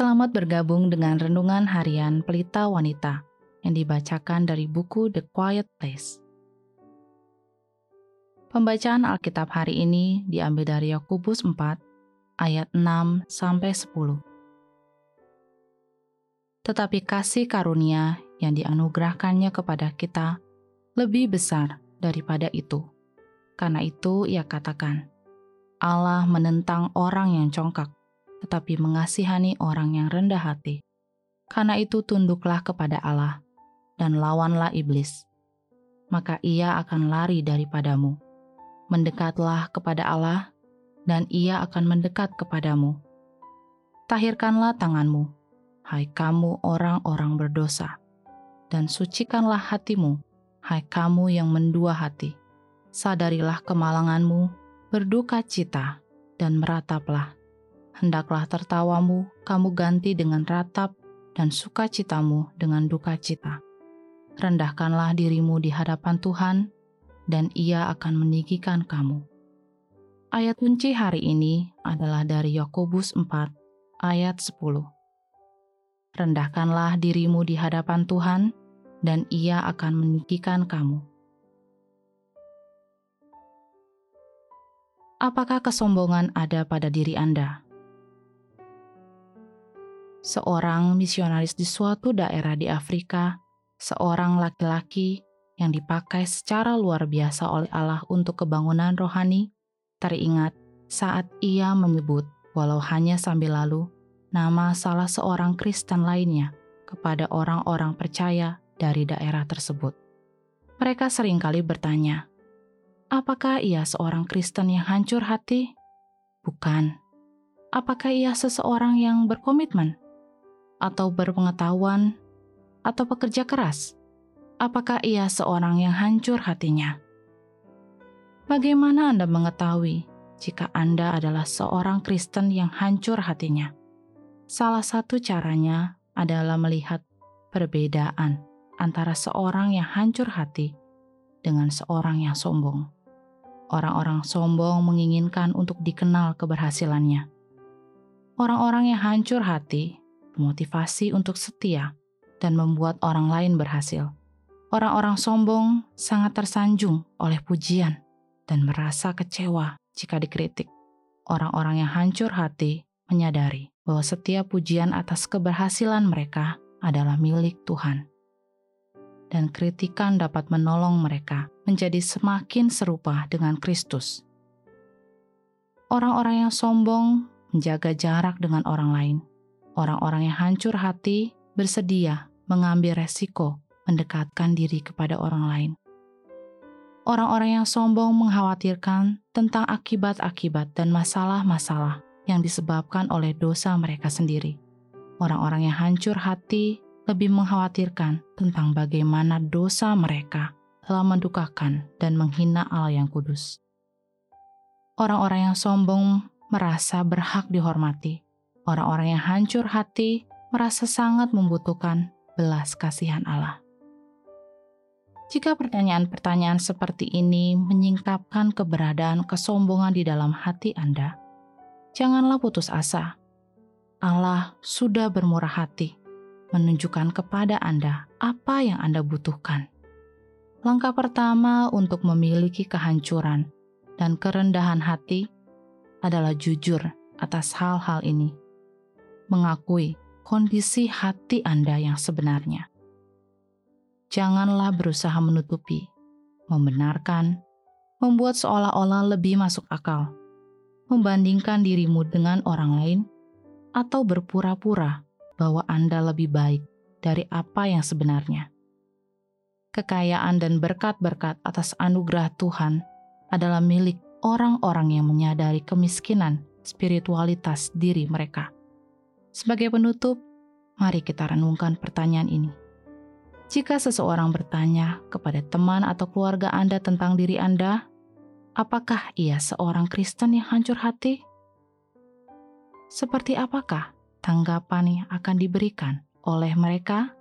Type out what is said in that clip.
Selamat bergabung dengan renungan harian Pelita Wanita yang dibacakan dari buku The Quiet Place. Pembacaan Alkitab hari ini diambil dari Yakobus 4 ayat 6 sampai 10. Tetapi kasih karunia yang dianugerahkannya kepada kita lebih besar daripada itu. Karena itu ia katakan, Allah menentang orang yang congkak tetapi mengasihani orang yang rendah hati. Karena itu tunduklah kepada Allah dan lawanlah iblis, maka ia akan lari daripadamu. Mendekatlah kepada Allah, dan ia akan mendekat kepadamu. Tahirkanlah tanganmu, hai kamu orang-orang berdosa, dan sucikanlah hatimu, hai kamu yang mendua hati. Sadarilah kemalanganmu, berduka cita, dan merataplah hendaklah tertawamu kamu ganti dengan ratap dan sukacitamu dengan duka cita. Rendahkanlah dirimu di hadapan Tuhan, dan Ia akan meninggikan kamu. Ayat kunci hari ini adalah dari Yakobus 4 ayat 10. Rendahkanlah dirimu di hadapan Tuhan, dan Ia akan meninggikan kamu. Apakah kesombongan ada pada diri Anda? Seorang misionaris di suatu daerah di Afrika, seorang laki-laki yang dipakai secara luar biasa oleh Allah untuk kebangunan rohani, teringat saat ia menyebut, walau hanya sambil lalu, nama salah seorang Kristen lainnya kepada orang-orang percaya dari daerah tersebut. Mereka sering kali bertanya, apakah ia seorang Kristen yang hancur hati? Bukan. Apakah ia seseorang yang berkomitmen? Atau berpengetahuan, atau pekerja keras? Apakah ia seorang yang hancur hatinya? Bagaimana Anda mengetahui jika Anda adalah seorang Kristen yang hancur hatinya? Salah satu caranya adalah melihat perbedaan antara seorang yang hancur hati dengan seorang yang sombong. Orang-orang sombong menginginkan untuk dikenal keberhasilannya. Orang-orang yang hancur hati motivasi untuk setia, dan membuat orang lain berhasil. Orang-orang sombong sangat tersanjung oleh pujian dan merasa kecewa jika dikritik. Orang-orang yang hancur hati menyadari bahwa setiap pujian atas keberhasilan mereka adalah milik Tuhan. Dan kritikan dapat menolong mereka menjadi semakin serupa dengan Kristus. Orang-orang yang sombong menjaga jarak dengan orang lain Orang-orang yang hancur hati bersedia mengambil resiko mendekatkan diri kepada orang lain. Orang-orang yang sombong mengkhawatirkan tentang akibat-akibat dan masalah-masalah yang disebabkan oleh dosa mereka sendiri. Orang-orang yang hancur hati lebih mengkhawatirkan tentang bagaimana dosa mereka telah mendukakan dan menghina Allah yang kudus. Orang-orang yang sombong merasa berhak dihormati, Orang-orang yang hancur hati merasa sangat membutuhkan belas kasihan Allah. Jika pertanyaan-pertanyaan seperti ini menyingkapkan keberadaan kesombongan di dalam hati Anda, janganlah putus asa. Allah sudah bermurah hati menunjukkan kepada Anda apa yang Anda butuhkan. Langkah pertama untuk memiliki kehancuran dan kerendahan hati adalah jujur atas hal-hal ini mengakui kondisi hati Anda yang sebenarnya. Janganlah berusaha menutupi, membenarkan, membuat seolah-olah lebih masuk akal, membandingkan dirimu dengan orang lain, atau berpura-pura bahwa Anda lebih baik dari apa yang sebenarnya. Kekayaan dan berkat-berkat atas anugerah Tuhan adalah milik orang-orang yang menyadari kemiskinan spiritualitas diri mereka. Sebagai penutup, mari kita renungkan pertanyaan ini. Jika seseorang bertanya kepada teman atau keluarga Anda tentang diri Anda, apakah ia seorang Kristen yang hancur hati? Seperti apakah tanggapan yang akan diberikan oleh mereka?